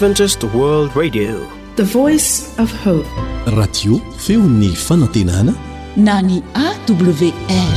Adventist World Radio, the voice of hope. Radio feon'ny fanantenana na ny AWR.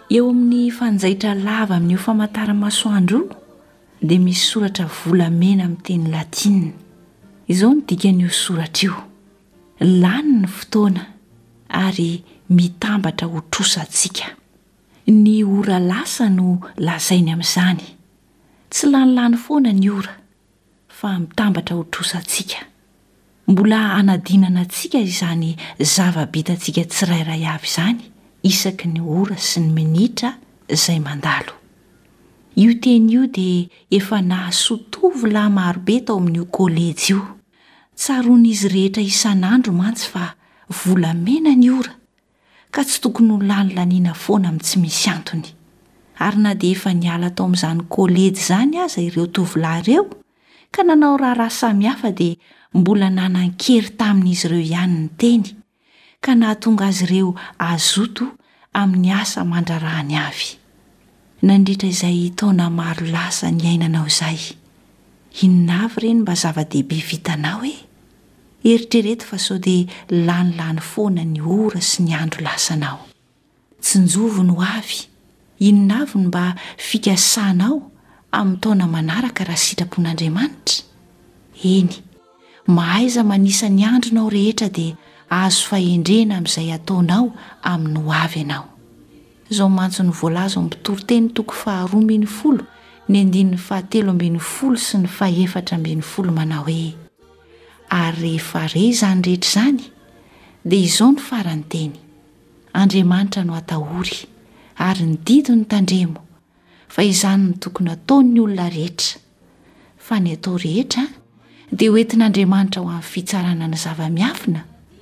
Eo amin'ny fanjaitra lava amin'io famantaranmasoandro io dia misy soratra volamena amin'ny teny latina. Izao no dikan'io soratra io, Lany ny fotoana ary mitambatra ho trosa antsika. Ny ora lasa no lazainy amin'izany. Tsy lanilany foana ny ora. fa mitambatra ho trosantsika. Mbola hanadinana antsika izany zava-bitantsika tsirairay avy izany isaky ny ora sy ny minitra izay mandalo. Io teny io dia efa nahasoa tovolahy marobe tao amin'io kôlejy io. Tsaroan'izy rehetra isan'andro mantsy fa volamena ny ora ka tsy tokony ho lanilaniana foana amin'ny tsy misy antony. Ary na dia efa niala tao amin'izany kolejy izany aza ireo tovolahy ireo ka nanao raharaha samihafa dia mbola nanan-kery tamin'izy ireo ihany ny teny, ka nahatonga azy ireo hazoto amin'ny asa aman-drarahany avy. Nandritra izay taona maro lasa niainanao izay, inona avy ireny mba zava-dehibe vitanao e? Eritrereto fa sao dia lany lany foana ny ora sy ny andro lasanao. Tsinjovy ny ho avy. Inona avy no mba fikasanao amin'ny taona manaraka raha sitrapon'Andriamanitra? Eny, mahaiza manisa ny andronao rehetra dia azo fahendrena amin'izay hataonao amin'ny ho avy ianao. Izao mantsy no voalaza ao amin'ny Mpitoriteny toko faharoa ambin'ny folo ny andininy fahatelo ambin'ny folo sy ny fahefatra ambin'ny folo manao hoe. Ary rehefa re izany rehetra izany, dia izao no farany teny, Andriamanitra no atahory, ary ny didiny tandremo, fa izany no tokony hataon'ny olona rehetra. Fa ny atao rehetra dia ho entin'Andriamanitra ho amin'ny fitsarana ny zava-miafina,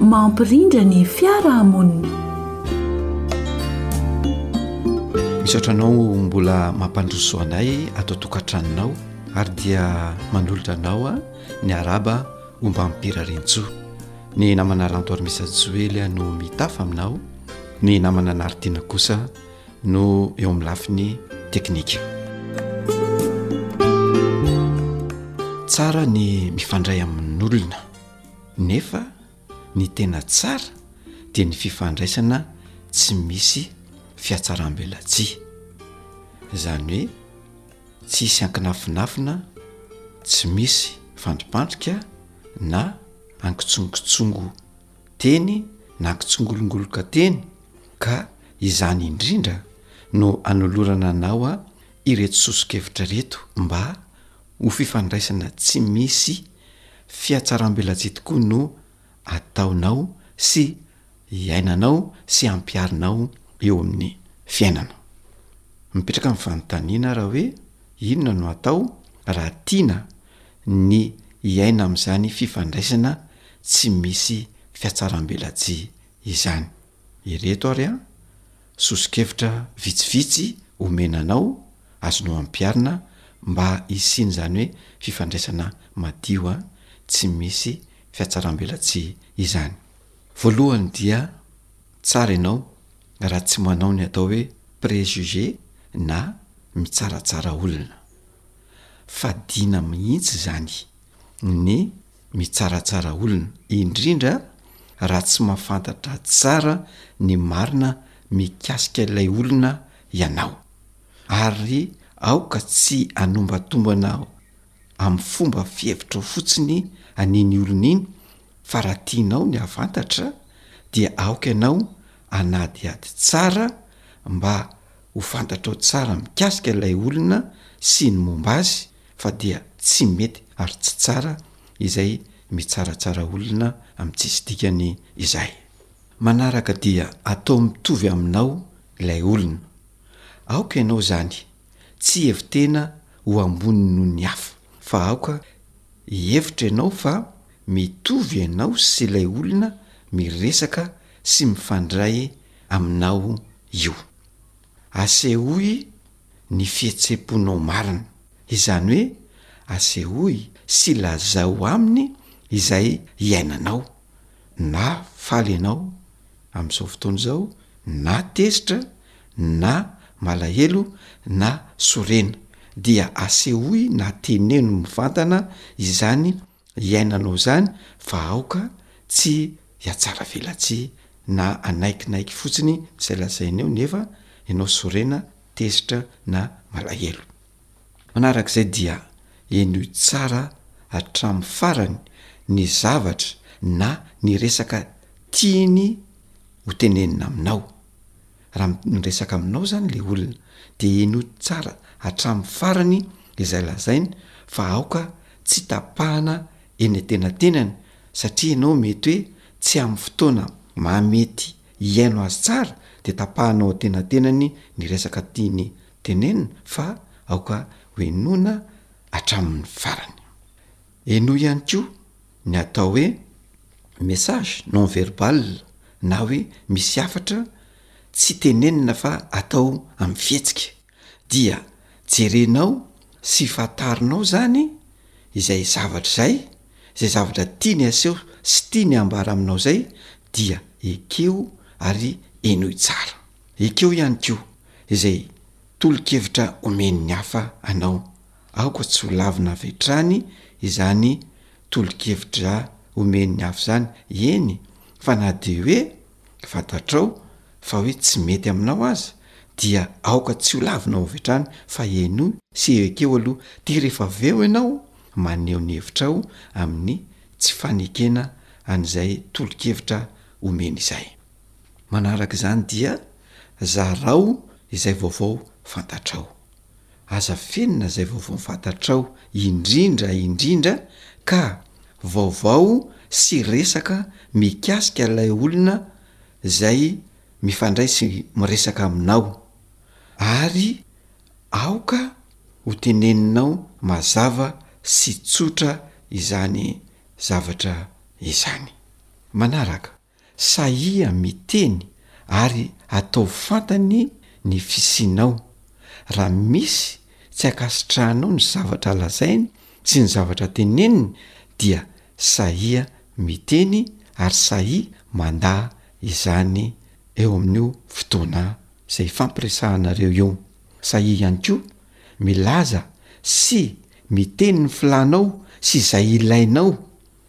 mampirindra ny fiarahamonina. Misaotra anao mbola mampandroso anay ato an-tokantranonao ary dia manolotra anao a ny araba ombam-pirarintsoa ny namana ranto armisa joely a no mitafa aminao ny namana naritina kosa no eo amin'ny lafiny teknika tsara ny mifandray amin'olona nefa ny tena tsara dia ny fifandraisana tsy misy fiatsaram-belatsihy, izany hoe tsy hisy ankinafinafina, tsy misy fandripandrika na ankitsongotsongo teny na ankitsongolongoloka teny ka izany indrindra no anolorana anao ireto soso-kevitra ireto mba ho fifandraisana tsy misy Fiatsaram-belatsihy tokoa no ataonao sy iainanao sy ampiharinao eo amin'ny fiainana. Mipetraka ny fanontaniana ary hoe inona no atao raha tiana ny hiaina amin'izany fifandraisana tsy misy fiatsaram-belatsihy izany. Ireto ary an, soso-kevitra vitsivitsy omena anao, azonao ampiharina mba hisian'izany hoe fifandraisana madio an, tsy misy fiatsaram-belatsihy izany. Voalohany dia tsara ianao raha tsy manao ny atao hoe préjugé na mitsaratsara olona. Fadiana mihitsy izany ny mitsaratsara olona, indrindra raha tsy mahafantatra tsara ny marina mikasika ilay olona ianao. Ary aoka tsy hanombantombana amin'ny fomba fihevitrao fotsiny an'iny olona iny, fa raha tianao ny hahafantatra dia aoka ianao hanadihady tsara mba ho fantatrao tsara mikasika ilay olona sy ny momba azy fa dia tsy mety ary tsy tsara izay mitsaratsara olona amin'ny tsisy dikany izay. Manaraka dia atao mitovy aminao ilay olona. Aoka ianao izany tsy hihevi-tena ho ambony noho ny hafa, fa aoka hihevitra ianao fa mitovy ianao sy ilay olona miresaka sy mifandray aminao io. Asehoy ny fihetsem-ponao marina, izany hoe asehoy sy lazao aminy izay iainanao, na faly ianao amin'izao fotoana izao, na tezitra, na malahelo, na sorena, dia asehoy na teneno mivantana izany Iainanao izany fa aoka tsy hiatsaravelatsihy na hanaikinaiky fotsiny izay lazaineo nefa ianao sorena, tezitra na malahelo. Manarak'izay dia henoy tsara hatramin'ny farany ny zavatra na ny resaka tiany hotenenina aminao. raha miresaka aminao zany le olona de henoy tsara hatramin'ny farany izay lazainy fa aoka tsy tapahana eny antenatenany satria ianao mety hoe tsy amin'ny fotoana mahamety hihaino azy tsara de tapahana ao antenatenany ny resaka tiany tenenina fa aoka ho henoina hatramin'ny farany. Henoy ihany koa ny atao hoe message non verbal na hoe misy hafatra tsy tenenina fa atao amin'ny fihetsika, dia jerenao sy fantarinao izany izay zavatra izay, izay zavatra tiany aseho sy tiany ambara aminao izay dia ekeo ary henoy tsara. Ekeo ihany koa izay tolo-kevitra omen'ny hafa anao Aoka tsy ho lavina avy hatrany izany tolo-kevitra omen'ny hafa izany, eny fa na dia hoe fantatrao fa hoe tsy mety aminao aza dia aoka tsy ho lavinao avy hatrany fa henoy sy ekeo aloha dia rehefa avy eo ianao maneho ny hevitrao amin'ny tsy fanekena an'izay tolo-kevitra omeny izay. Manaraka izany dia zarao izay vaovao fantatrao. Aza fenina izay vaovao fantatrao indrindra indrindra ka, vaovao sy resaka mikasika ilay olona izay mifandray sy miresaka aminao, ary aoka ho teneninao mazava sy tsotra izany zavatra izany. Manaraka. Sahia miteny ary ataovy fantany ny fisianao. Raha misy tsy ankasitrahanao ny zavatra lazainy sy ny zavatra teneniny dia sahia miteny ary sahia mandà izany eo amin'io fotoana izay ifampiresahanareo io. Sahia ihany koa milaza sy miteny ny filànao sy izay ilainao.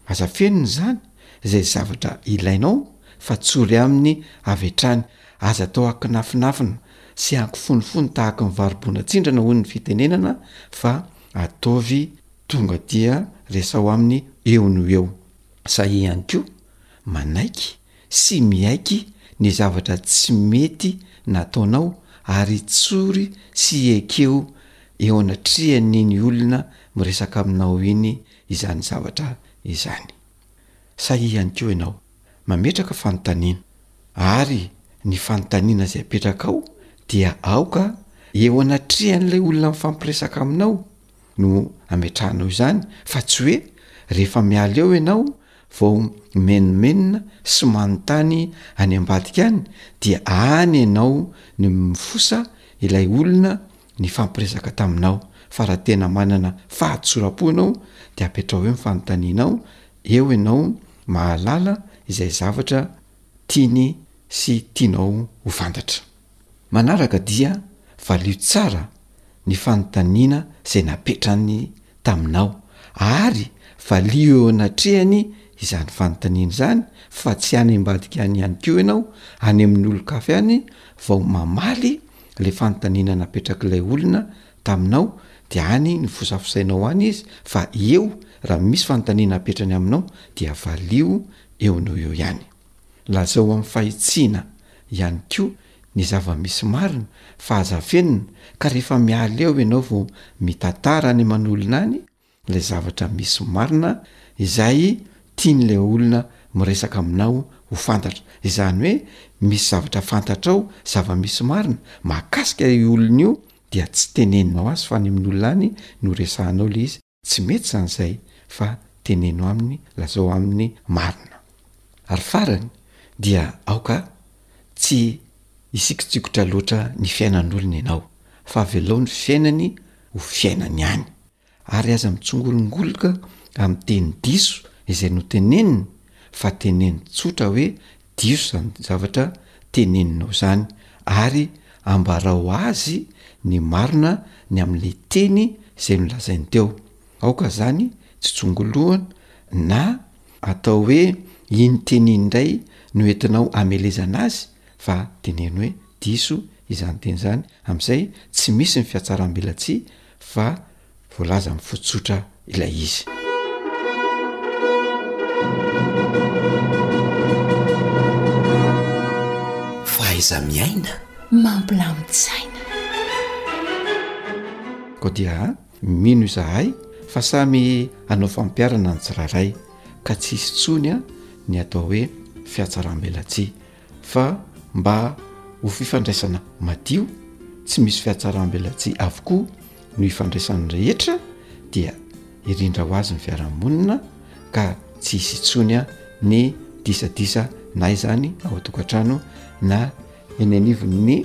Aza fenina izany izay zavatra ilainao fa tsory aminy avy hatrany, aza atao ankinafinafina sy ankifonofony tahaka ny variboana tsindrana hoy ny fitenenana fa ataovy tonga dia resaho aminy eo no eo. Sahy ihany koa manaiky sy miaiky ny zavatra tsy mety nataonao ary tsory sy ekeo eo anatrehan'iny olona miresaka aminao iny izany zavatra izany. Sahia ihany koa ianao mametraka fanontaniana, ary ny fanontaniana izay apetrakao dia aoka eo anatrehan'ilay olona mifampiresaka aminao no ametrahanao izany fa tsy hoe rehefa miala eo ianao vao mimenomenona sy manontany any ambadika any dia any ianao no mifosa ilay olona nifampiresaka taminao fa raha tena manana fahatsoram-po ianao dia apetraho eo ny fanontanianao, eo ianao mahalala izay zavatra tiany sy tianao ho fantatra. Manaraka dia valio tsara ny fanontaniana izay napetrany taminao ary valio eo anatrehany izany fanontaniana izany fa tsy any ambadika any ihany koa ianao, any amin'olon-kafa any vao mamaly Ilay fanontaniana napetrak'ilay olona taminao dia any nofosafosainao any izy fa eo raha misy fanontaniana apetrany aminao dia valio eo no eo ihany. Lazao amin'ny fahitsiana ihany koa ny zava-misy marina fa aza afenina ka rehefa miala eo ianao vao mitantara any aman'olona any, ilay zavatra misy marina izay tian'ilay olona miresaka aminao ho fantatra. Izany hoe misy zavatra fantatrao, zava-misy marina, mahakasika io olona io dia tsy teneninao azy fa any amin'olona any no resahanao ilay izy, tsy mety izany izay fa teneno aminy, lazao aminy marina. Ary farany dia aoka tsy hisikontsikotra loatra ny fiainan'olona ianao fa avelao ny fiainany ho fiainany ihany. ary aza mitsongolongoloka amin'ny teny diso izay noteneniny fa teneno tsotra hoe diso izany zavatra teneninao izany ary ambarao azy ny marina ny amin'ilay teny izay nolazainy teo. Aoka izany tsy tsongoloina na atao hoe iny teny iny indray no entinao hamelezana azy fa teneno hoe diso izany teny izany, amin'izay tsy misy ny fiatsarambelatsihy fa voalaza amin'ny fo tsotra ilay izy. Fahaiza-miaina mampilamin-tsaina. Koa dia mino izahay fa samy hanao fampiharana ny tsirairay ka tsy hisy intsony ny atao hoe fihatsaram-belatsihy. fa mba ho fifandraisana madio tsy misy fihatsaram-belatsihy avokoa no ifandraisan'ny rehetra dia hirindra ho azy ny fiarahamonina ka tsy hisy intsony ny disadisa na izany ao an-tokantrano na eny anivon'ny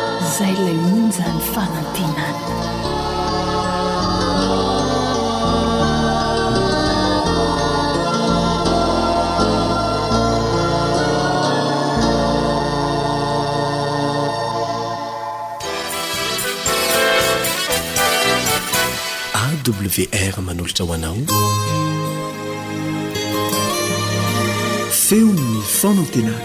Izay ilay onja ny fanantenana. AWR manolotra ho anao feon'ny fanantenana.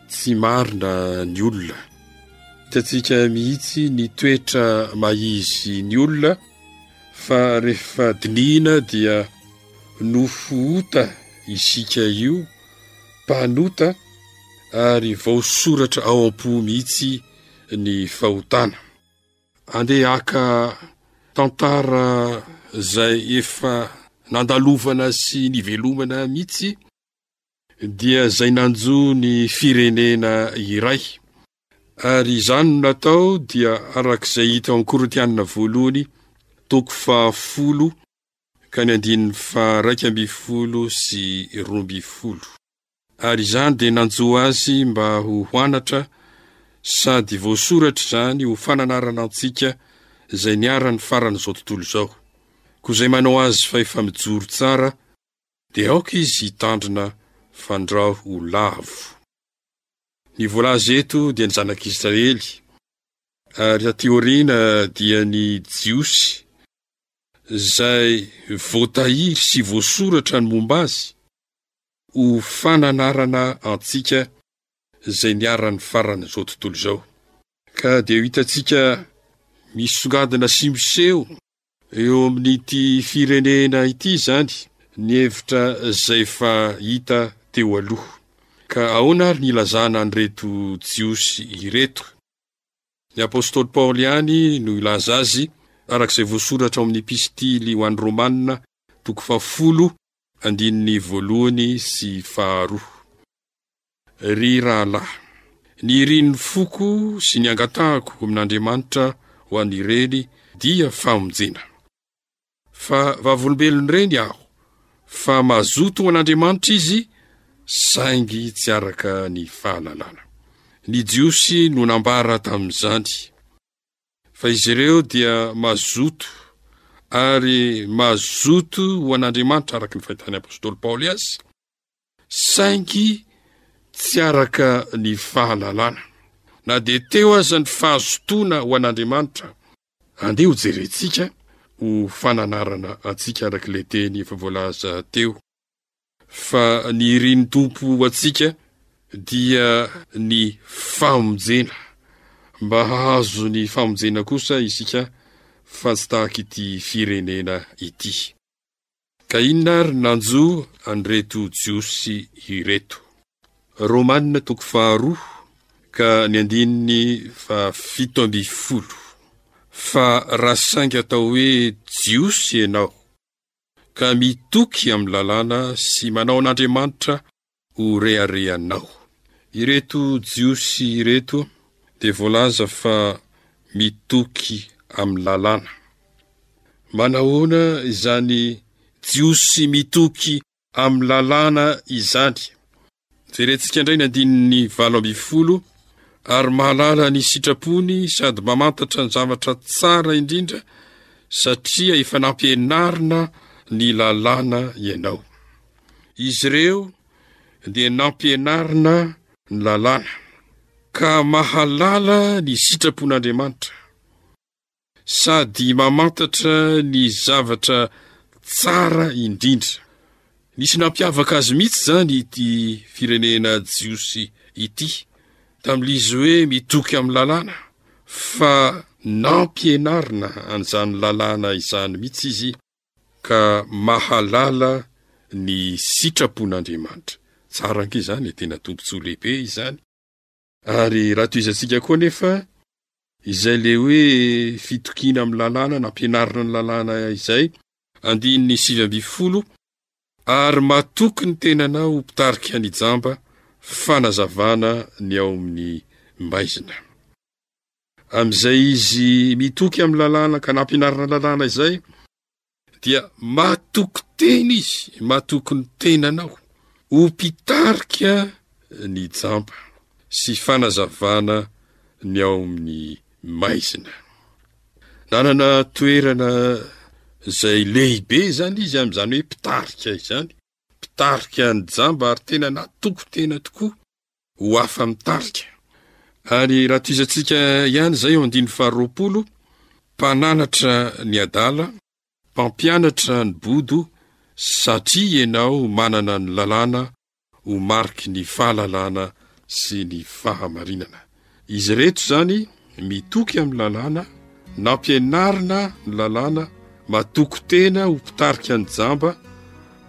Tsy marina ny olona. Hitantsika mihitsy ny toetra maha-izy ny olona fa rehefa dinihina dia nofo ota isika io, mpanota ary vaosoratra ao am-po mihitsy ny fahotana. Andeha haka tantara izay efa nandalovana sy nivelomana mihitsy. dia izay nanjo ny firenena iray. Ary izany no natao dia araka izay hita ao amin'ny Korintianina voalohany toko fahafolo ka ny andininy faharaika ambin'ny folo sy roa ambin'ny folo. Ary izany dia nanjo azy mba ho hanatra sady voasoratra izany ho fananarana antsika izay niharan'ny faran'izao tontolo izao. Koa izay manao azy fa efa mijoro tsara, Dia aoka izy hitandrina fandrao ho lavo. Ny voalaza eto dia ny zanak'Israely, ary taty aoriana dia ny Jiosy izay voatahiry sy voasoratra ny momba azy ho fananarana antsika izay niharan'ny faran'izao tontolo izao. Ka dia ho hitantsika misongadina sy miseho Eo amin'ity firenena ity izany ny hevitra izay efa hita teo aloha. Ka ahoana ary ny ilazana an'ireto Jiosy ireto? Ny apostoly Paoly ihany no hilaza azy, araka izay voasoratra ao amin'ny epistily ho an'ny Romana, toko fahafolo, andininy voalohany sy faharoa. Ry rahalahy, ny irin'ny foko sy ny angatahako amin'Andriamanitra ho an'ireny dia famonjena. Fa vavolombelon'ireny aho, fa mazoto ho an'Andriamanitra izy, saingy tsy araka ny fahalalana. Ny Jiosy no nambara tamin'izany, fa izy ireo dia mazoto, ary mazoto ho an'Andriamanitra araka ny fahitan'ny apostoly Paoly azy, saingy tsy araka ny fahalalana, na dia teo aza ny fahazotoana ho an'Andriamanitra. Andeha hojerentsika ho fananarana antsika arak'ilay teny efa voalaza teo, fa ny irin'ny Tompo ho antsika dia ny famonjena, mba hahazo ny famonjena kosa isika fa tsy tahak'ity firenena ity. Ka inona ary nanjo an'ireto Jiosy ireto? Romana toko faharoa ka ny andininy fahafito ambin'ny folo, Fa raha saingy atao hoe Jiosy ianao, ka mitoky amin'ny lalàna sy manao an'Andriamanitra ho reharehanao. Ireto Jiosy ireto dia voalaza fa mitoky amin'ny Lalàna. Manahoana izany Jiosy mitoky amin'ny Lalàna izany? Jerentsika indray ny andininy valo ambin'ny folo, Ary mahalala ny sitrapony sady mamantatra ny zavatra tsara indrindra, satria efa nampianarina ny Lalàna ianao. Izy ireo dia nampianarina ny lalàna, ka mahalala ny sitrapon'Andriamanitra sady mamantatra ny zavatra tsara indrindra. Nisy nampiavaka azy mihitsy izany ity firenena jiosy ity, tamin'izy hoe mitoky amin'ny lalàna, fa nampianarina an'izany lalàna izany mihitsy izy ka mahalala ny sitrapon'Andriamanitra. Tsara ange izany e, tena tombontsoa lehibe izany. Ary raha tohizantsika koa anefa izay le hoe fitokiana amin'ny lalàna na ampianarina ny lalàna izay, andininy sivy ambin'ny folo, ary matoky ny tenanao ho mpitarika ny jamba, fanazavana ny ao amin'ny maizina. Amin'izay izy mitoky amin'ny lalàna ka nampianarina lalàna izay, dia matoky tena izy, matoky ny tenanao ho mpitarika ny jamba sy fanazavana ny ao amin'ny maizina. Nanana toerana izay lehibe izany izy amin'izany hoe mpitarika izany, mpitarika ny jamba ary tena natoky tena tokoa. ho afa-mitarika. Ary raha tohizantsika ihany izay ao andininy faharoapolo, Mpananatra ny adala, mpampianatra ny bodo, satria ianao manana ny lalàna ho mariky ny fahalalana sy ny fahamarinana. Izy ireto izany mitoky amin'ny lalàna nampianarina ny lalàna matoky tena ho mpitarika ny jamba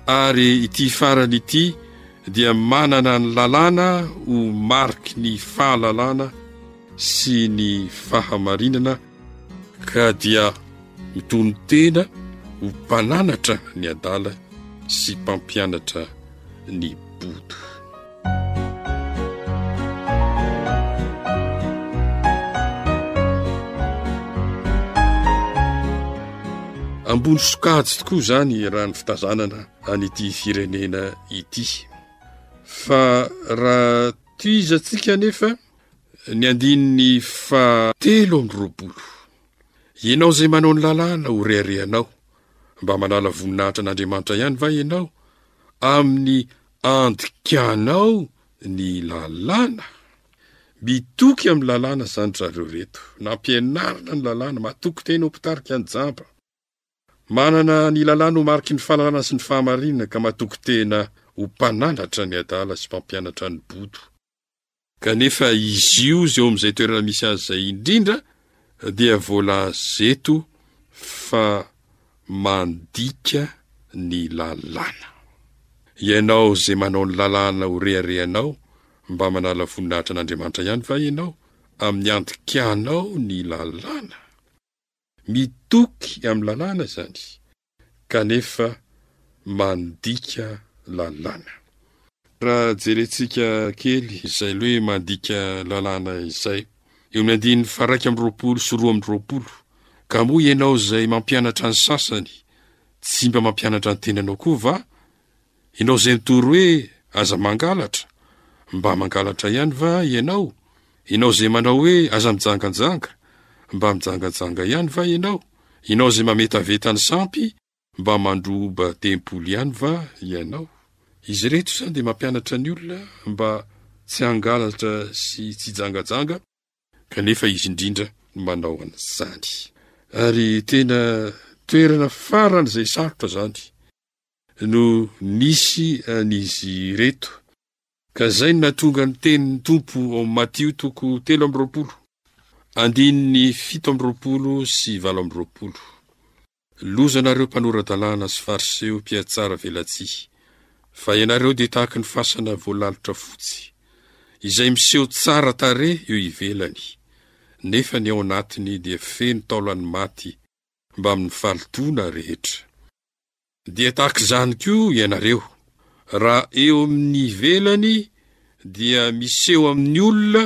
ary ity farany ity dia manana ny lalàna ho mariky ny fahalalana sy ny fahamarinana Ka dia mitonon-tena ho mpananatra ny adala sy mpampianatra ny bodo. Ambony sokajy tokoa izany raha ny fitazanana an'ity firenena ity. Fa raha toizantsika anefa Ny andininy faha telo amby roapolo. Ianao izay manao ny lalàna ho reharehanao, mba manala voninahitra an'Andriamanitra ihany va ianao amin'ny andikanao ny lalàna? Mitoky amin'ny lalàna izany ry zareo ireto, nampianarina ny lalàna, matoky tena ho mpitarika ny jamba. Manana ny lalàna ho mariky ny fahalalana sy ny fahamarinana ka matoky tena ho mpananatra ny adala sy mpampianatra ny bodo. kanefa izy io izay eo amin'izay toerana misy azy izay indrindra dia voalaza eto fa mandika ny lalàna. Ianao izay manao ny lalàna ho reharehanao mba manala voninahitra an'Andriamanitra ihany va ianao amin'ny andikanao ny lalàna? Mitoky amin'ny lalàna izany. kanefa mandika lalàna. Raha jerentsika kely izay hoe mandika lalàna izay, eo amin'ny andininy faha-iraika amby roapolo sy roa amby roapolo, Ka moa ianao izay mampianatra ny sasany, tsy mba mampianatra ny tenanao koa va? Ianao izay mitory hoe aza mangalatra, mba mangalatra ihany va ianao? Ianao izay manao hoe aza mijanganjanga, mba mijanganjanga ihany va ianao? Ianao izay mametaveta ny sampy, mba mandroba tempoly ihany va ianao? Izy ireto izany dia mampianatra ny olona mba tsy hangalatra sy tsy hijangajanga, kanefa izy indrindra no manao an'izany. Ary tena toerana farany izay sarotra izany. no nisy an'izy ireto. Ka izay no nahatonga ny tenin'ny Tompo ao Matio toko telo amby roapolo, andininy fito amby roapolo sy valo amby roapolo, Loza anareo mpanora-dalàna sy Fariseo mpihatsara velatsihy, fa ianareo dia tahaka ny fasana voalalotra fotsy, izay miseho tsara tarehy eo ivelany, nefa ny ao anatiny dia feno taolan'ny maty mbamin'ny fahalotoana rehetra. Dia tahaka izany koa ianareo, raha eo amin'ny ivelany dia miseho amin'ny olona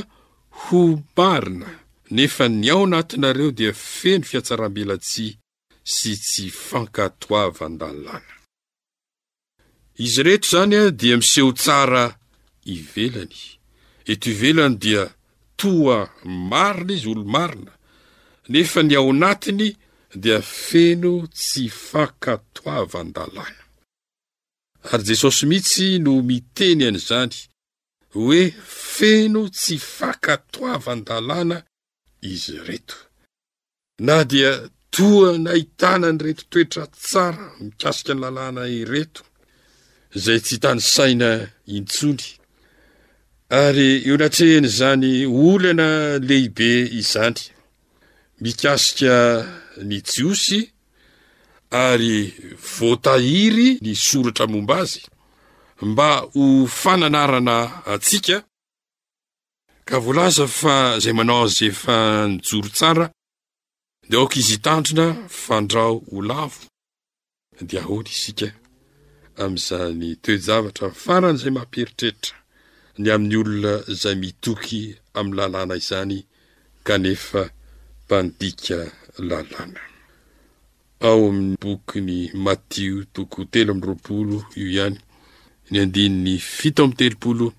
ho marina, nefa ny ao anatinareo dia feno fiatsarambelatsihy sy tsy fankatoavan-dalàna. Izy rehetra izany dia miseho tsara ivelany, eto ivelany dia Toa marina izy olo-marina nefa ny ao anatiny dia feno tsy fankatoavan-dalàna. Ary Jesosy mihitsy no miteny an'izany hoe feno tsy fankatoavan-dalàna izy ireto. Na dia toa nahitana an'ireto toetra tsara mikasika ny lalàna ireto izay tsy tanisaina intsony, ary eo natrehan'izany olana lehibe izany mikasika ny Jiosy ary voatahiry ny soratra momba azy mba ho fananarana antsika, Ka voalaza fa izay manao azy efa nijoro tsara dia aoka izy hitandrina fandrao ho lavo. Dia ahoana isika amin'izany toe-javatra farany izay mampieritreritra ny amin'ny olona izay mitoky amin'ny lalàna izany kanefa mpandika lalàna? Ao amin'ny bokin'i Matio toko telo amby roapolo io ihany, ny andininy fito amby telopolo,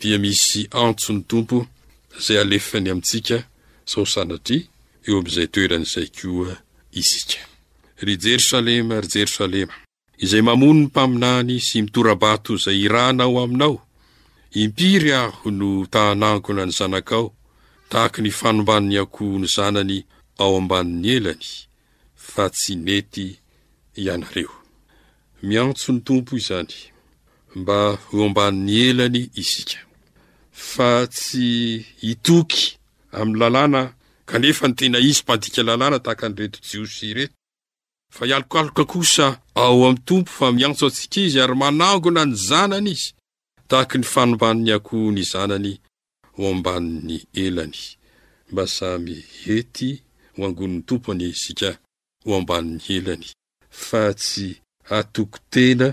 dia misy antson'ny Tompo izay alefany amintsika sao sanatria eo amin'izay toerana izay koa isika. Ry Jerosalema, ry Jerosalema! Izay mamono ny mpaminany sy mitora-bato izay irana ao aminao, impiry aho no ta hanangona ny zanakao tahaka ny fanomban'ny akoho ny zanany ao ambanin'ny elany, fa tsy nety ianareo. Miantso ny Tompo izany mba ho ambanin'ny elany isika, fa tsy hitoky amin'ny lalàna kanefa ny tena izy mpandika lalàna tahaka an'ireto Jiosy ireto. Fa hialokaloka kosa ao amin'ny Tompo fa miantso antsika Izy ary manangona ny zanany Izy, tahaka ny fanomban'ny akoho ny zanany ho ambanin'ny elany. Mba samy hety ho angonin'ny Tompo anie isika ho ambanin'ny elany, fa tsy hatoky tena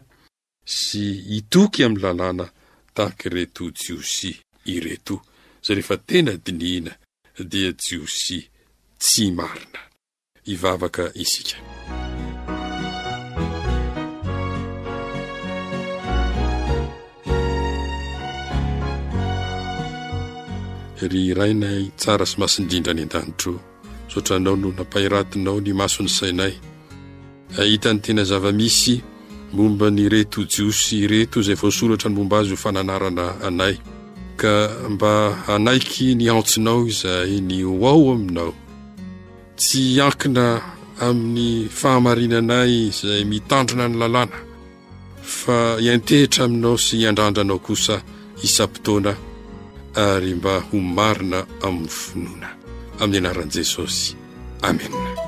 sy hitoky amin'ny lalàna tahaka ireto Jiosy ireto, izay rehefa tena dinihina dia Jiosy tsy marina. hivavaka isika. Ry Rainay tsara sy masin-drindra any an-danitro, misaotra Anao no nampahiratinao ny mason'ny sainay hahita ny tena zava-misy momba an'ireto Jiosy ireto izay voasoratra ny momba azy ho fananarana anay, ka mba hanaiky ny antsinao izahay ny ho ao aminao. Tsy hiankina amin'ny fahamarinanay izay mitandrina ny lalàna, fa hiantehitra aminao sy hiandrandra anao kosa isam-potoana ary mba ho marina amin'ny finoana. Amin'ny anaran'i Jesosy. Amena.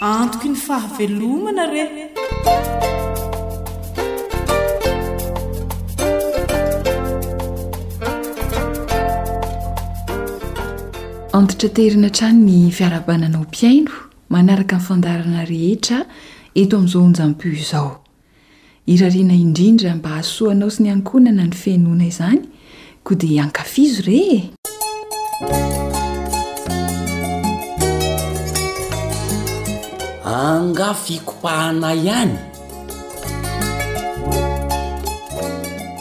Antoky ny fahavelomana re! Antitra terina hatrany ny fiarahabana anao mpihaino manaraka ny fandaharana rehetra eto amin'izao onjam-peo izao. Irariana indrindra mba hahasoanao sy ny ankohonana ny fihenoana izany koa dia ankafizo re e! Angaha fikopahana ihany?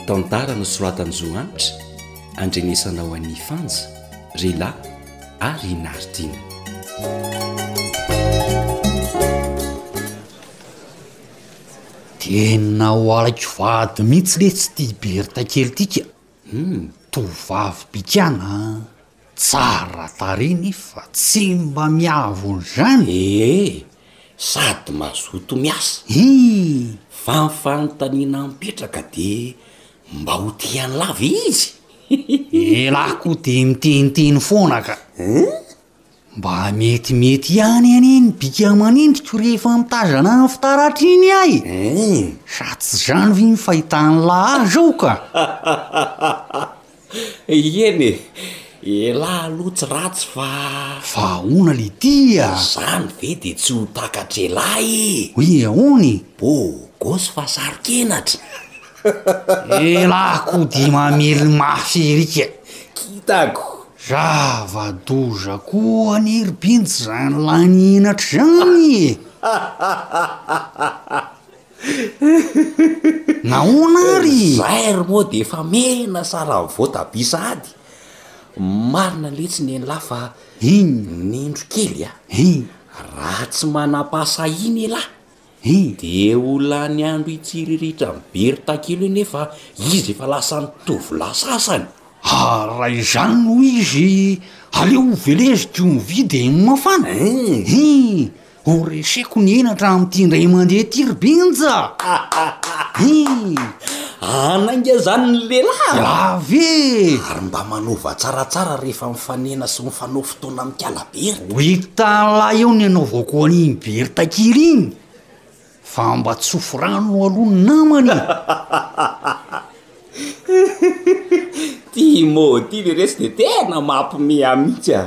Tantara nosoratan'i Zohanitra andrenesana ho an'i Fanja, Rila ary i Nardina. Tena ho aiko vady mihitsy letsy ty Bertha kely ty ka, hum tovovavy bikana an, tsara tarehy nefa tsy mba miavo an'izany e! ee sady mazoto miasa, hii fa ny fanontaniana mipetraka de mba ho tia an'la ve izy? Elah koa de miteniteny foana ka! Mba metimety ihany anie ny bika manindriko rehefa mitazana an'i fitaratra iny aho e! sa tsy izany ve ny fahitan'i lah azy ao ka? Ieny e! elah aloha tsy ratsy fa. Fa ahoana le dia? Izany ve dia tsy ho takatr'elah e! Hoe ahoana e? Bôgôsy fa saro-kenatra! Elah koa dia mamely mafy ery ka! Kitako! Zava-doza koa anie ry Binjy izany lahy menatra izany e! Nahoana ary? Ry Zaire moa dia efa mena sa raha ny voatabia sahady? Marina letsy nen'lah fa Iny. nindro kely a! Iny. Raha tsy manam-pahasahiana elah Dia ho lany andro hitsiriritra an'i Bertha kely hoe nefa izy efa lasan'ny tovolahy sasany. Ah, raha izany no izy, aleo ho veleziko mividy eny mafana e! Hii! Ho reseko ny henatra amin'ity indray mandeha ity ry Benja a! Hii! Hanainga izany ny lehilahy! Ravee! Ary mba manaova tsaratsara rehefa mifanena sy mifanao mpitolona mikala berta. Ho hitan'lah eo ny anaovako an'iny berta kely iny fa mba tsofy rano aloha ny namana e! Ty mot ty le resy de tena mampimeaha mihitsy a!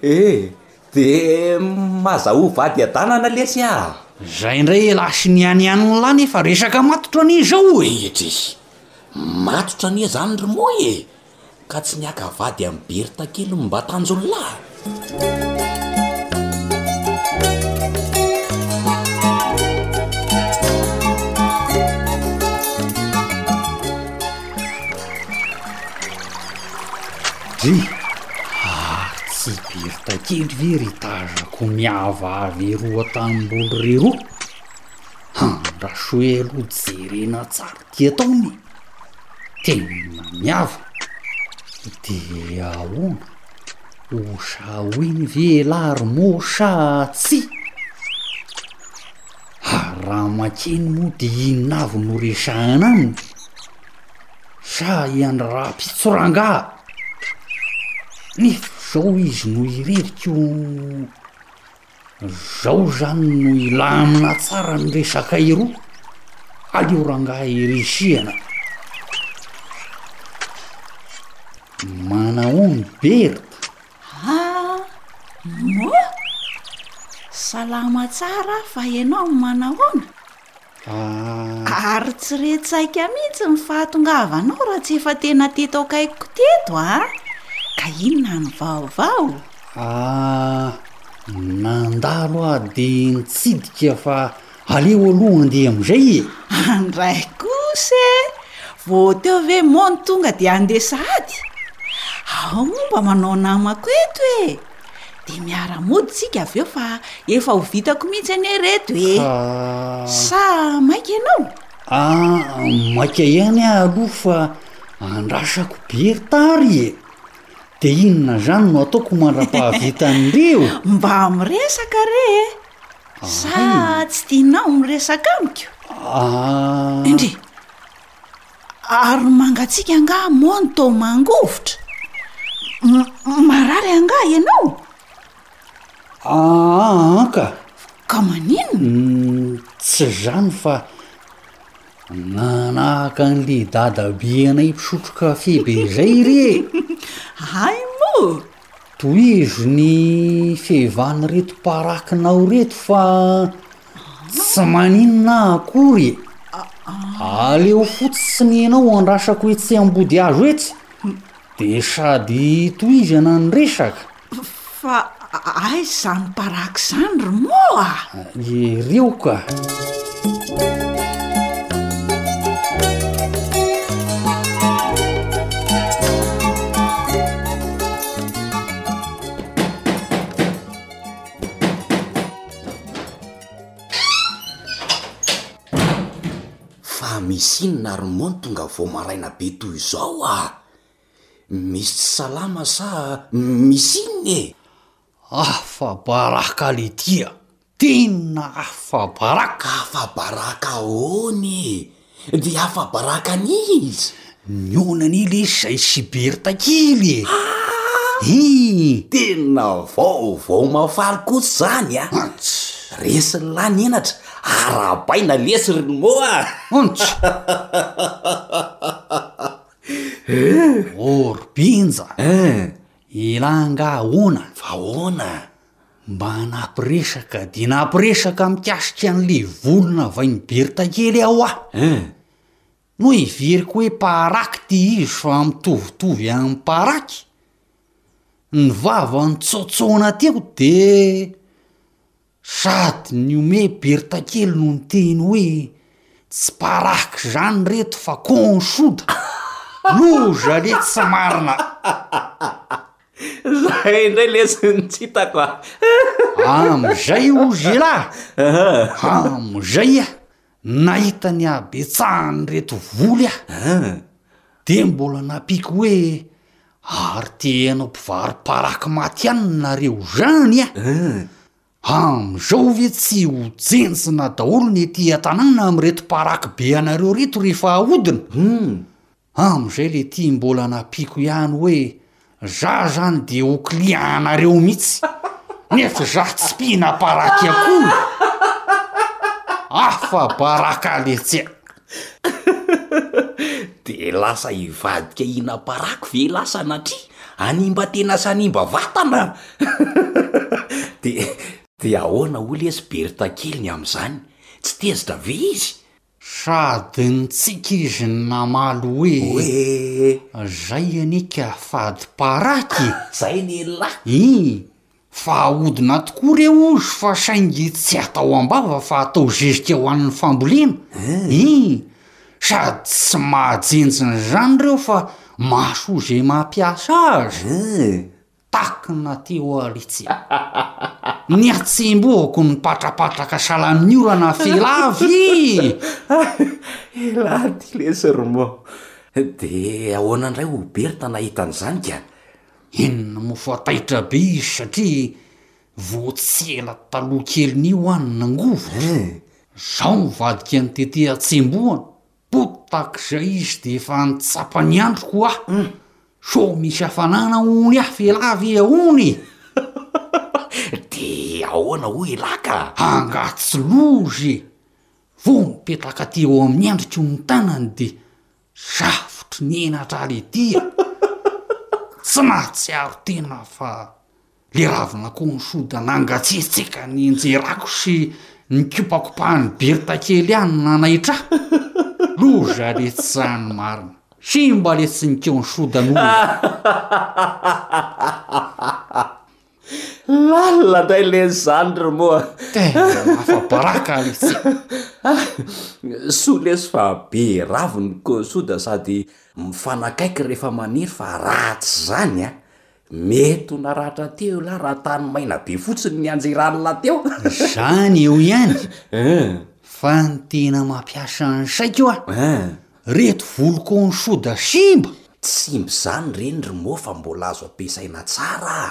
Eh! de maza ho vady adanana lesy ah! Zay ndray elah sy ny any an'lah nefa resaka matotra anie zao e! Eehh! Matotra anie zany ry moi e! Ka tsy niaka vady amin'i Bertha kely Ombatanjolahy? Drii! Ary tsy i Bertha kely ve ry tazako miavavy eroa tanimboly reroa? Andraso ery ho jerena tsara. Ty ataony tena miavaka de ahoana? Osa winy ve elah ry mô sa tsia? Ary raha makeny moa de inona avy no resahana aminy? Sa i Andry rahampitso rangaha? Nefa zao izy no irery ko Zao zany no ilà aminà tsara ny resaka eroa, aleo rangahy irisihana. Manahoany Bertha? Haa! Moa? Salama tsara fa ianao manahoana? Aah. Ary tsy re tsaika mihitsy ny fahatongavanao raha tsy efa tena teto akaikiko teto a! Ka inona ny vaovao? Aah, nandalo aho dia nitsidika fa aleo aloha handeha amin'izay e! Andray kosa e! Vao teo ve moa no tonga dia handeha sahady? Ao moa mba manao namako eto e! Dia miara-mody tsika avy eo fa efa ho vitako mihitsy anie reto e! Fa. Sa maika ianao? Ah, maika ihany aho aloha fa andrasako be ry Tary e! Dia inona izany no ataoko mandra-pahavita an'ireo? Mba miresaka re e! Sa Hay. tsy tianao miresaka amiko? Ah. Indri! Ary mangatsiaka angaha moa ny tao Mangovitra? M- marary angaha ianao? Aa an ka! Ka maninona? N- tsy izany fa nanahaka an'ilay dadabe anay mpisotro kafe be izay ry e! Hay moa! Tohizo ny fehevan'ireto parakinao reto fa tsy maninona aho akory e! Aleo fotsiny ianao andrasako etsy Ambodihazo etsy de sady tohizo ianao ny resaka. Fa aiza izany paraky izany ry Moa? Irioka. Fa misy inona ary moa no tonga vao maraina be toy izao ah? Misy tsy salama sa misy inona e? Afabaraka Lydia! Tena afabaraka! Afabaraka ahoana e? Dia afabaraka an'iza? Ny olany le zay siberta kely e! Hii! Tena vaovao mahafaly kosa zany a! Ants! Resy ny lahy menatra, arahabaina lesy ry Nmo a! Ants! Or binja! Hein! Ilà angaha ahoana? Fa ahoana? Mba nampiresaka dia nampiresaka mikasika an'ilay volo navain'i Bertha kely aho wa! Hein! Noheveriko hoe paraky ity izy fa mitovitovy amin'ny paraky. Ny vava nitsotsona teo dia. Sady nihomehy Bertha kely no niteny hoe, tsy paraky zany reto fa konsoda! Loza le tsy marina a! Zay indray leson'ny tsy hitako a! Amizay hozy elah! Amizay a! Nahita ny habetsahan'ireto voly aho dia mbola nampiako hoe ary te hanao mpivaro-paraky maty ihany nareo zany a! Amizao ve tsy ho tsentsina daholo ny ety an-tanàna amin'ireto paraky be anareo ireto rehefa ahodina? Amzay le ty mbola napiako ihany hoe za zany de ho client anareo mitsy nef za tsy mpihina paraky akory afa baraka letsea. De lasa hivadika hinam-paraky ve ilah sanatria? Hanimba tena sy hanimba vatana? De de ahoana hoy lesy Bertha kely ny amin'izany? Tsy tezitra ve izy? Sady nitsiky izy namaly hoe. Hoe. Zay anie ka fadiparaky e! Zay lehilahy! Ii, Fa ahodina tokoa re hozy fa saingy tsy atao am-bava fa atao zezika ho an'ny fambolena. Ii, Sady tsy mahajenjina izany ireo fa mahasoa izay mampiasa azy. Ii, Takina ty oa ry tsy. Ny hatsembohako ny patrapatraka salan'ny orana Filavy ih! Elah ty lesy ry mô. De ahoana ndray hoy Bertha nahita an'izany ka? Inona moa fa taitra be izy satria vao tsy ela taloha kelin'io ho'a no nangovitra. Zao mivadika ny tete hatsembohana Potak'izay izy de efa nitsapa ny androko ah! Sao misy hafanana hono aho f'elah ve ahoana e? De ahoana hoy elah ka? Angaha tsy loza e! Vao nipetaka teo amin'ny andriko ny tanany de zavotry ny henatra ary ity ah! Tsy nahatsiaro tena fa Le ravina ko ny soda nangatsiatsiaka ny injerako sy nikopakopahan'i bertha kely ahy no nanaitra ahy, loza letsy zany marina, simba letsy ny keo ny soda no Lalina ndray letsy zany ry moa. Tena afabaraka letsy e. Soa letsy fa be raviny ko ny soda sady mifanakaiky rehefa maniry fa ratsy zany an! Mety ho naratra teo io lah raha tany maina be fotsiny nianjerany lah teo. Izany eo ihany fa ny tena mampiasa an'i Saiko a! Reto volok'ony soda simba! Tsy simba izany ireny ry Moa fa mbola azo ampiasaina tsara a!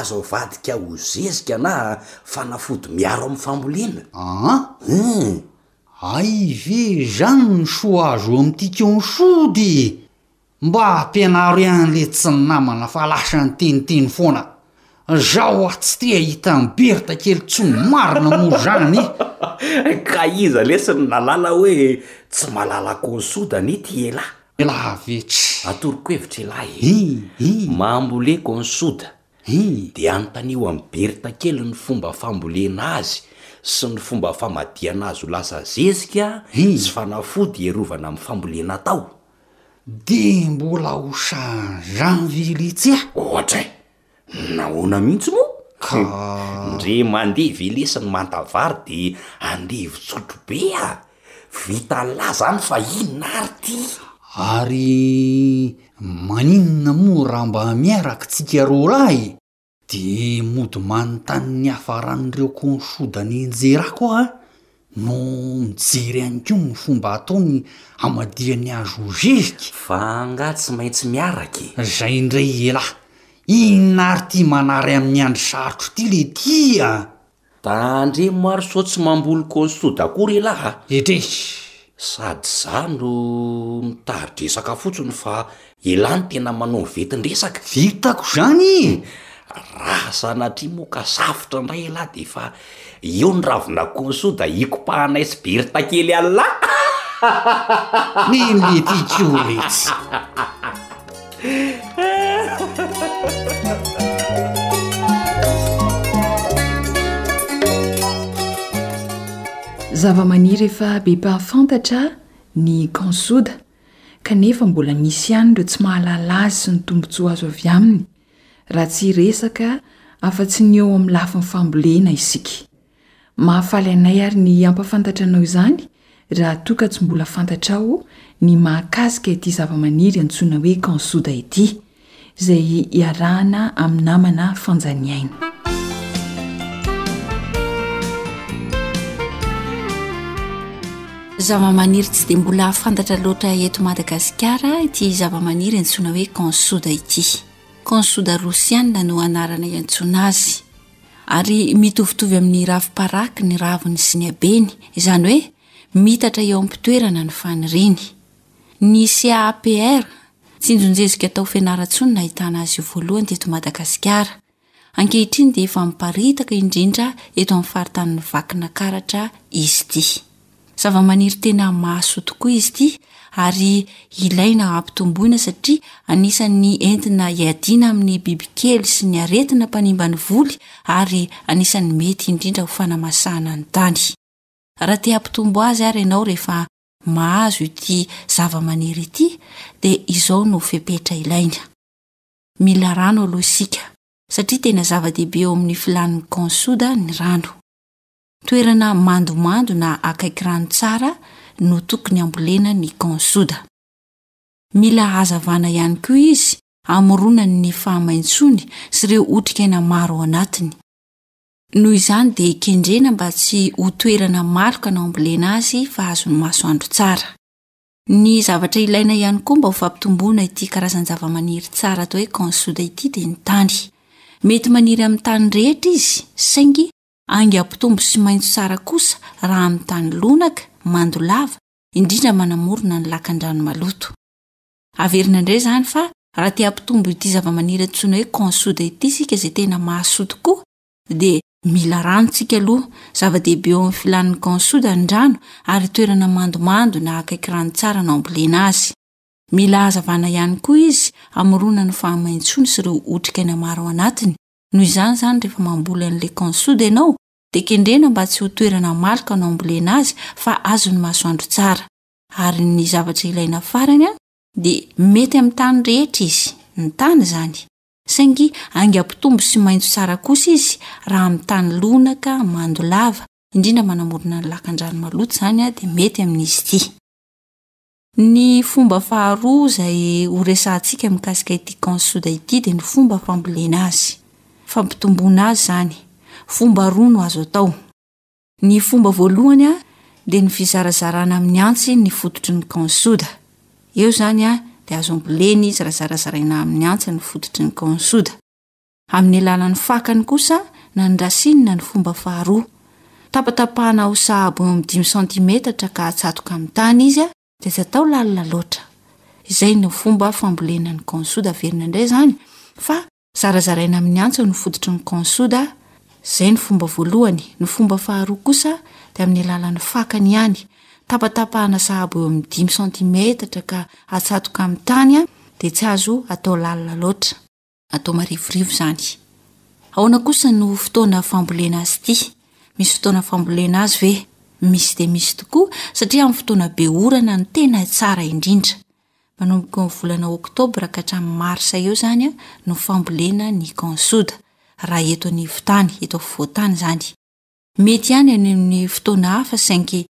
Azo avadika ho zezika na fanafody miaro amin'ny fambolena. An! Hay ve izany no soa azo eo amin'ity k'io ny sody e! Mba ampianaro ihany le tsy namana fa lasa niteniteny foana. Zah oa tsy te ahita an'i Bertha kely tsony marina moa zany e! Ka iza lesy no nahalala hoe tsy malala kônsoda anie ty elah? Elah ve tsy. Atoroko hevitra elah e! Hi! Hi! Mambolé kônsoda. Hi! Dia anontanio an'i Bertha kely ny fomba fambolena azy sy ny fomba famadihana azy ho lasa zezika sy fanafody hiarovana amin'ny fambolena atao. Dia mbola ho changeant-vilitsiaa! Ohatra e! Nahoana mihitsy moa? Ka. Ndre mandeha velesy ny manta vary dia andevo tsotro be a! Vita an'lah zany fa inona ary ty? Ary maninona moa raha mba miaraky tsika roa lahy e? Dia mody manontany ny hafaran'ireo konsodany Injera koa aho no mijery ihany koa ny fomba ataony hamadihany azy ho zezika. Fa angaha tsy maintsy miaraka e? Zay indray ialahy! Inona ary ity manary amin'ny andro sarotra ity le ty a! Da ndre maro sao tsy mamboly constod akory elah a! Edrey! Sady za no mitari-dresaka fotsiny fa elah no tena manao ny ventin-dresaka. Vitako izany e! Raha sanatria moa ka safotra indray elah dia efa eo ny ravina constod hikopahanay sy Bertha kely anlah! Nini ty ko letsy! Zavamaniry efa be mpahafantatra ny Kansoda, kanefa mbola misy ihany ireo tsy mahalala azy sy ny tombontsoa azo avy aminy, raha tsy hiresaka afa-tsy ny eo amin'ny lafiny fambolena isika. Mahafaly anay ary ny hampafantatra anao izany raha toa ka tsy mbola fantatrao ny mahakasika ity zavamaniry antsoina hoe kansoda ity, izay iarahana amin'ny namana fanjaniaina. Zavamaniry tsy dia mbola fantatra loatra eto Madagasikara ity zavamaniry antsoina hoe kansoda ity. Kansoda rosiana no anarana iantsoana azy. Ary mitovitovy amin'ny ravi-paraky ny raviny sy ny habeny, izany hoe mitatra eo am-pitoerana ny faniriany. Ny CAPR, tsinjon-jezika tao Fianarantsoa no nahitana azy io voalohany teto Madagasikara. Ankehitriny dia efa miparitaka indrindra eto amin'ny faritanin'i Vakinakaratra izy ity. Zavamaniry tena mahasoa tokoa izy ity ary ilaina hampitomboina satria anisan'ny entina iadiana amin'ny bibikely sy ny aretina mpanimba ny voly ary anisan'ny mety indrindra ho fanamasahana ny tany. Raha te hampitombo azy ary ianao rehefa mahazo ity zavamaniry ity dia izao no fepetra ilaina. Mila rano aloha isika satria tena zava-dehibe eo amin'ny filan'ny Consuda ny rano. Toerana mandomando na akaiky rano tsara no tokony hambolena ny kaonsoda. Mila hazavana ihany koa izy hamoronany ny fahamaintsoany sy ireo otrikaina maro ao anatiny. Noho izany dia kendrena mba tsy ho toerana maloka no hambolena azy fa azon'ny masoandro tsara. Ny zavatra ilaina ihany koa mba ho fampitomboana ity karazan-javamaniry tsara atao hoe kaonsoda ity dia ny tany. Mety maniry amin'ny tany rehetra izy saingy Aingam-pitombo sy maitso tsara kosa raha amin'ny tany lonaka, mando lava, indrindra manamorona ny lakan-drano maloto. Averina indray izany fa raha te hampitombo ity zavamaniry antsoina hoe Consuda ity isika izay tena mahasoa tokoa dia mila rano tsika aloha. Zava-dehibe eo amin'ny filan'ny Consuda ny rano ary toerana mandomando na akaiky rano tsara no ambolena azy. Mila hazavana ihany koa izy hamorona ny fahamaintsoany sy ireo otrikaina maro ao anatiny Noho izany izany rehefa mamboly an'i Lecan Sud ianao dia kendrena mba tsy ho toerana maloka no ambolena azy fa azon'ny masoandro tsara. Ary ny zavatra ilaina farany an dia mety amin'ny tany rehetra izy, ny tany izany. Saingy aingam-pitombo sy maitso tsara kosa izy raha amin'ny tany lonaka, mando lava, indrindra manamorona ny lakan-drano maloto izany dia mety amin'izy ity. Ny fomba faharoa izay ho resahantsika mikasika ity camp soda ity dia ny fomba fambolena azy, fampitomboana azy izany. Fomba roa no azo atao. Ny fomba voalohany a, dia ny fizarazarana amin'ny antsy ny fototry ny camp soda. Eo izany a, dia azo ambolena izy raha zarazaraina amin'ny antsy ny fototry ny camp soda. Amin'ny alalan'ny fakany kosa na ny rasinina no fomba faharoa. Tapatapahana ho sahabo eo amin'ny dimy santimetatra ka atsatoka amin'ny tany izy dia tsy atao lalina loatra. Izay no fomba fambolena ny gons soda averina indray izany fa zarazaraina amin'ny antso ny fototry ny gons soda, izay no fomba voalohany, ny fomba faharoa kosa dia amin'ny alalan'ny fakany ihany, tapatapahana sahabo eo amin'ny dimy santimetatra ka atsatoka amin'ny tany dia tsy azo atao lalina loatra. Atao marivorivo izany. Ahoana kosa no fotoana fambolena azy ity? Misy fotoana fambolena azy ve? Misy dia misy tokoa, satria amin'ny fotoana be orana no tena tsara indrindra. Manomboka eo amin'ny volana oktobra ka hatramin'ny marsa eo izany no fambolena ny kaonsoda, raha eto anivon-tany, eto afovoan-tany izany. Mety ihany any amin'ny fotoana hafa saingy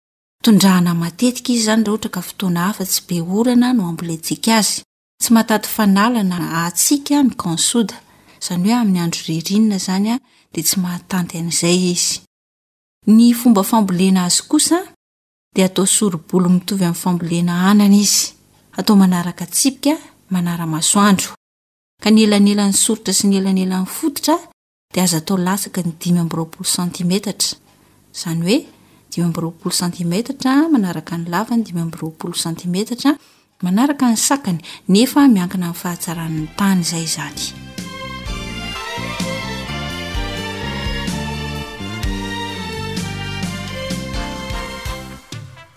tondrahana matetika izy izany raha ohatra ka fotoana hafa tsy be orana no ambolentsika azy. Tsy matady fanalana ahatsiaka ny Kansoda, izany hoe amin'ny andro ririnina izany dia tsy mahatanty an'izay izy. Ny fomba fambolena azy kosa dia atao sori-bolo mitovy amin'ny fambolena anana izy, atao manaraka tsipika manara-masoandro, ka ny elanelan'ny soritra sy ny elanelan'ny fototra dia aza atao latsaky ny dimy amby roapolo santimetatra, izany hoe dimy amby roapolo santimetatra manaraka ny lavany, dimy amby roapolo santimetatra manaraka ny sakany, nefa miankina amin'ny fahatsaran'ny tany izay izany.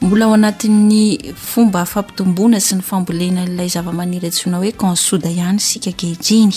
Mbola ao anatin'ny fomba fampitomboana sy ny fambolena ilay zavamaniry antsoina hoe kansoda ihany isika ankehitriny.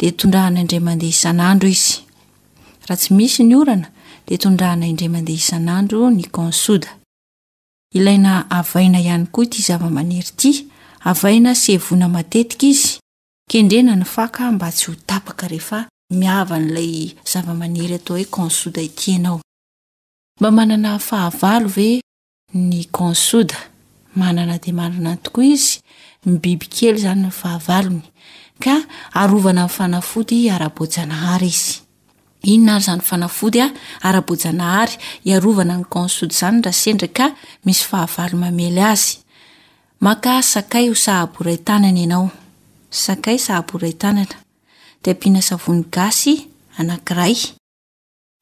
dia tondrahana indray mandeha isan'andro izy. Raha tsy misy ny orana dia tondrahana indray mandeha isan'andro ny konsoda. Ilaina avaina ihany koa ity zava-maniry ity, avaina sy evoina matetika izy, kendrena ny faka mba tsy ho tapaka rehefa miava an'ilay zava-maniry atao hoe konsoda ity ianao. Mba manana fahavalo ve Ny Consuda. Manana dia manana tokoa izy, ny bibikely izany ny fahavalony, ka arovana amin'ny fanafody ara-boajanahary izy. Inona ary izany fanafody ara-boajanahary iarovana ny Consuda izany raha sendra ka misy fahavalo mamely azy? Maka sakay ho sahabo iray tanana ianao. Sakay sahabo iray tanana. Dia ampiana savony gasy anankiray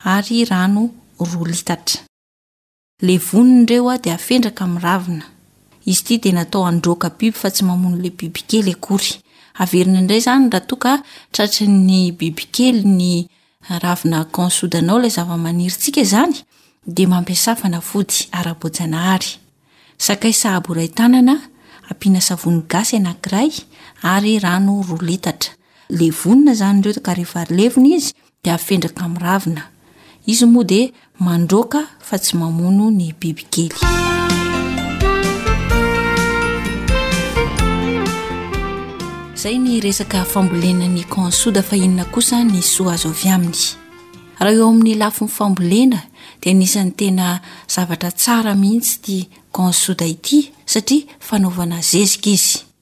ary rano roa litatra. Le voniny reo a de afendraka am ravina. Izy ity de natao handroaka biby fa tsy mamono le biby kely akory. Averina indray zany ra toa ka tratry ny biby kely ny ravina Consudanao lay zavamaniry tsika zany de mampiasa fanafody ara-boajanahary. Sakay sahabo iray tanana ampiana savony gasy anakiray ary rano roa litatra. Le vonona zany reo ka refa levona izy de afendraka amin'ny ravina. Izy moa dia mandroaka fa tsy mamono ny bibikely. Zay ny resaka fambolena ny kansoda fa inona kosa ny soa azo avy aminy. Raha eo amin'ny lafiny fambolena dia anisan'ny tena zavatra tsara mihitsy ity kansoda ity satria fanaovana zezika izy.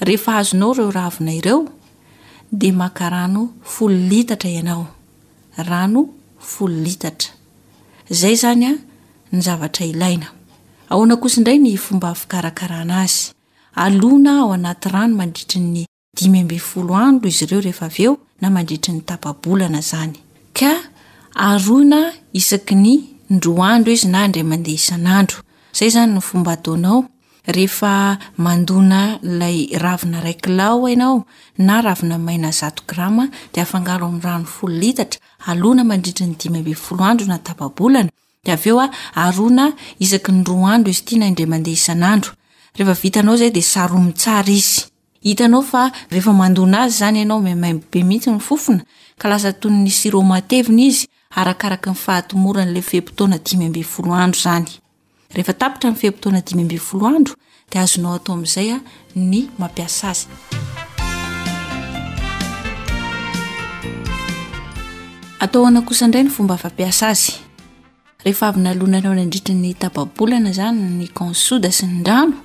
Rehefa azonao ireo ravina ireo dia maka rano folo litatra ianao. Rano folo litatra. Izay izany an, ny zavatra ilaina. Ahoana kosa indray ny fomba fikarakarana azy? Alona ao anaty rano mandritry ny dimy ambin'ny folo andro izy ireo rehefa avy eo na mandritry ny tapa-bolana izany. Ka aroina isaky ny indroa andro izy na indray mandeha isan'andro. Izay izany ny fomba ataonao. Rehefa mandona ilay ravina iray kilao ianao na ravina maina zato grama dia afangaro amin'ny rano folo litatra, alona mandritry ny dimy ambin'ny folo andro na tapa-bolana, dia avy eo arona isaky ny roa andro izy ity na indray mandeha isan'andro. Rehefa vitanao izay dia saromy tsara izy. Hitanao fa rehefa mandona azy izany ianao, maimaimbo be mihitsy ny fofona ka lasa toy ny sirop matevina izy, arakaraka ny fahatomoran'ilay fe-potoana dimy ambin'ny folo andro izany. Rehefa tapitra ny fe-potoana dimy ambin'ny folo andro dia azonao atao amin'izay ny mampiasa azy. Atao ana kosa indray ny fomba fampiasa azy. Rehefa avy nalonanao nandritra ny tapa-bolana izany ny kansoda sy ny rano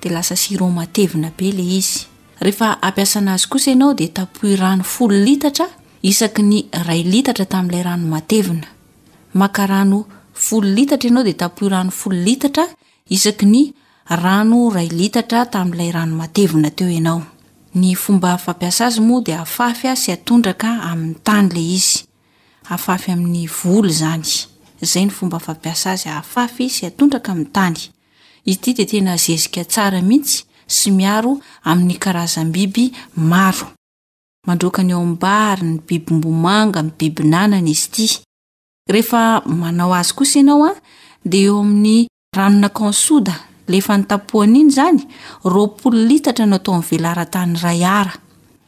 dia lasa sirop matevina be ilay izy. Rehefa ampiasana azy kosa ianao dia tapohy rano folo litatra isaky ny iray litatra tamin'ilay rano matevina. Maka rano folo litatra ianao dia tapohy rano folo litatra isaky ny rano iray litatra tamin'ilay rano matevina teo ianao. Ny fomba fampiasa azy moa dia afafy sy atondraka amin'ny tany ilay izy. Afafy amin'ny voly izany. Izay ny fomba fampiasa azy, afafy sy atondraka amin'ny tany. Ity dia tena zezika tsara mihitsy sy miaro amin'ny karazam-biby maro. Mandroaka ny ao am-bary, ny bibim-bomanga, ny bibin'anana izy ity. Rehefa manao azy kosa ianao an, dia eo amin'ny ranona kansoda lefan'ny tapohany iny izany, roapolo litatra no atao amin'ny velaran-tany iray ara.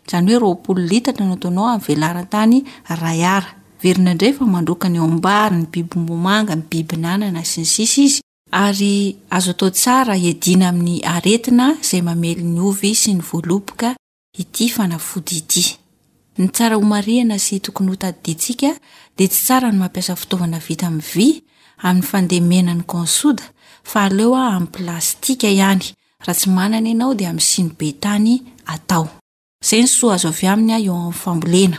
Izany hoe roapolo litatra no ataonao amin'ny velaran-tany iray ara. Verina indray fa mandroaka ny ao am-bary, ny bibim-bomanga, ny bibin'anana sy ny sisa izy ary azo atao tsara hiadiana amin'ny aretina izay mamely ny ovy sy ny voaloboka ity fanafody ity. Ny tsara homarihana sy tokony hotadidiantsika dia tsy tsara ny mampiasa fitaovana vita amin'ny vy amin'ny fandemena ny konsoda fa aleo aho amin'ny plastika ihany, raha tsy manana ianao dia amin'ny sinibe tany atao. Izay ny soa azo avy aminy eo amin'ny fambolena.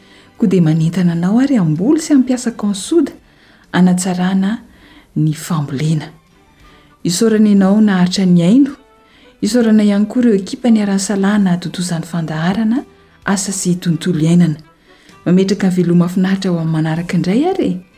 Koa dia manentana anao ary hamboly sy hampiasa Consoda hanatsarana ny fambolena. Isaorana ianao naharitra nihaino. Isaorana ihany koa ireo ekipa niara-nisalahy nahatontosa izany fandaharana Asa sy Tontolo Iainana. Mametraka veloma finaritra ho amin'ny manaraka indray ary e!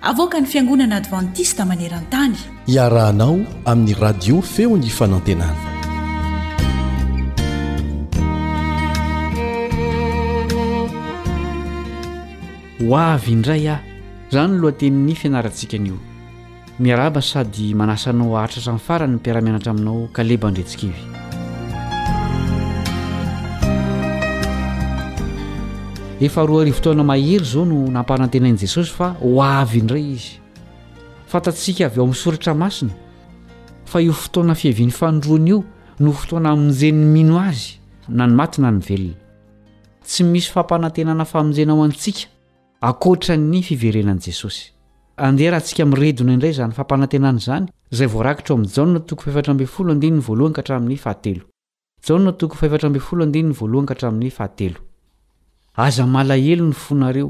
Avoakan'ny Fiangonana Advantista maneran-tany. Iarahanao amin'ny Radio Feon'ny Fanantenana. Ho avy indray aho. Izany no lohatenin'ny fianarantsika anio. Miarahaba sady manasa anao haharitra hatramin'ny farany ny mpiara-mianatra aminao Kaleba Andretsikivy. Efa roa arivo taona mahery izao no nampanantenain'i Jesosy fa ho avy indray Izy. Fantatsika avy ao amin'ny Soratra Masina fa io fotoana fiavian'ny fanindroany io no fotoana hamonjen'ny mino Azy, na ny maty na ny velona. Tsy misy fampanantenana famonjena ho antsika ankoatra ny fiverenan'i Jesosy. Andeha arahantsika miredona indray izany fampanantenana izany, izay voarakitra ao amin'ny Jaona toko fahefatra ambin'ny folo, andininy voalohany ka hatramin'ny fahatelo. Jaona toko fahefatra ambin'ny folo andininy voalohany ka hatramin'ny fahatelo. Aza malahelo ny fonareo.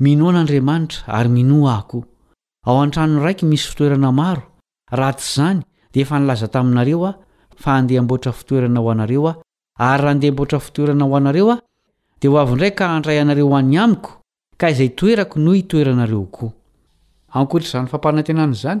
Minoa an'Andriamanitra, ary minoa Ahy koa. Ao an-trano raiky misy fitoerana maro, raha tsy izany, dia efa nilaza taminareo Aho, fa handeha hamboatra fitoerana ho anareo Aho, ary raha handeha hamboatra fitoerana ho anareo Aho, dia ho avy indray ka handray anareo any Amiko, ka izay toerako no hitoeranareo koa. Ankoatr'izany fampanantenana izany,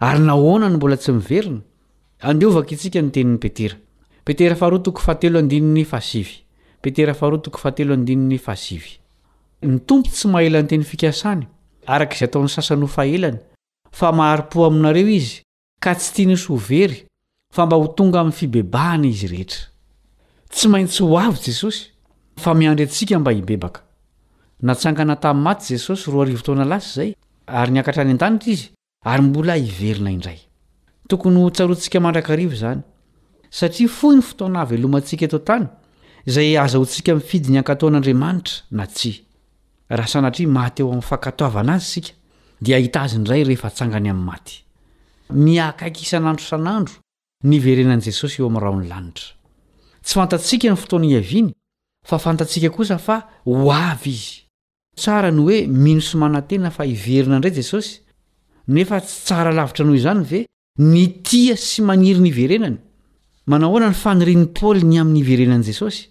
Ary nahoana no mbola tsy miverina? Andeha ho vakintsika ny tenin'i Petera. Petera faharoa toko fahatelo andininy fahasivy. Petera faharoa toko fahatelo andininy fahasivy. Ny Tompo tsy mahelan-teny fikasany, araka izay ataon'ny sasany ho fahelany, fa mahari-po aminareo Izy, ka tsy tiany hisy ho very, fa mba ho tonga amin'ny fibebahana izy rehetra. Tsy maintsy ho avy Jesosy, fa miandry antsika mba hibebaka. Natsangana tamin'ny maty Jesosy roa arivo taona lasa izay, ary niakatra any an-danitra Izy, Ary mbola hiverina indray. Tokony ho tsaroantsika mandrakariva izany, satria fohy ny fotoana havelomantsika eto an-tany, izay azahoantsika mifidy ny hankatò an'Andriamanitra na tsia. Raha sanatria maty eo amin'ny fankatoavana Azy isika, dia hahita Azy indray rehefa hatsangany amin'ny maty. Miha-akaiky isan'andro isan'andro ny hiverenan'i Jesosy eo amin'ny rahon'ny lanitra. Tsy fantatsika ny fotoana hiaviany, fa fantatsika kosa fa ho avy Izy. Tsara ny hoe mino sy manantena fa hiverina indray Jesosy, nefa tsy tsara lavitra noho izany ve ny tia sy maniry ny hiverenany? Manahoana ny fanirian'i Paoly ny amin'ny hiverenan'i Jesosy?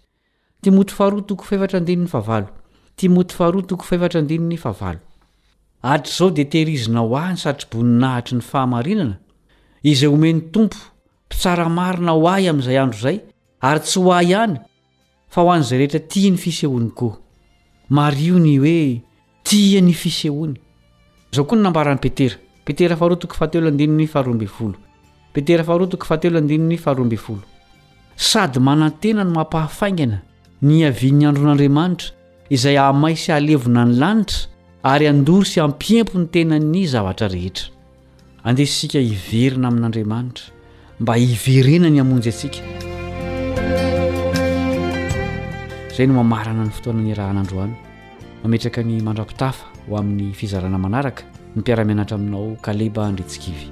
Timoty faharoa toko fahefatra andininy fahavalo Timoty faharoa toko fahefatra andininy fahavalo Hatrizao dia tehirizina ho ahy ny satroboninahitry ny fahamarinana, izay omen'ny Tompo, mpitsara marina ho ahy amin'izay andro izay, ary tsy ho ahy ihany, Fa ho an'izay rehetra tia ny fisehoan'i Goa. Mariho ny hoe tia ny fisehoany. Izao koa no nambaran'i Petera, Petera faharoa toko fahatelo andininy faharoa ambin'ny folo, Petera faharoa toko fahatelo andininy faharoa ambin'ny folo, Sady manantena ny mampahafaingana ny hiavian'ny andron'Andriamanitra izay hahamay sy hahalevona ny lanitra ary handoro sy hampiempo ny tenan'ny zavatra rehetra. Andeha isika hiverina amin'Andriamanitra mba hiverenany hamonjy antsika. Izay no mamarana ny fotoana niarahana androany. Mametraka ny mandrapitafa ho amin'ny fizarana manaraka ny mpiara-mianatra aminao Kaleba Andritsikivy.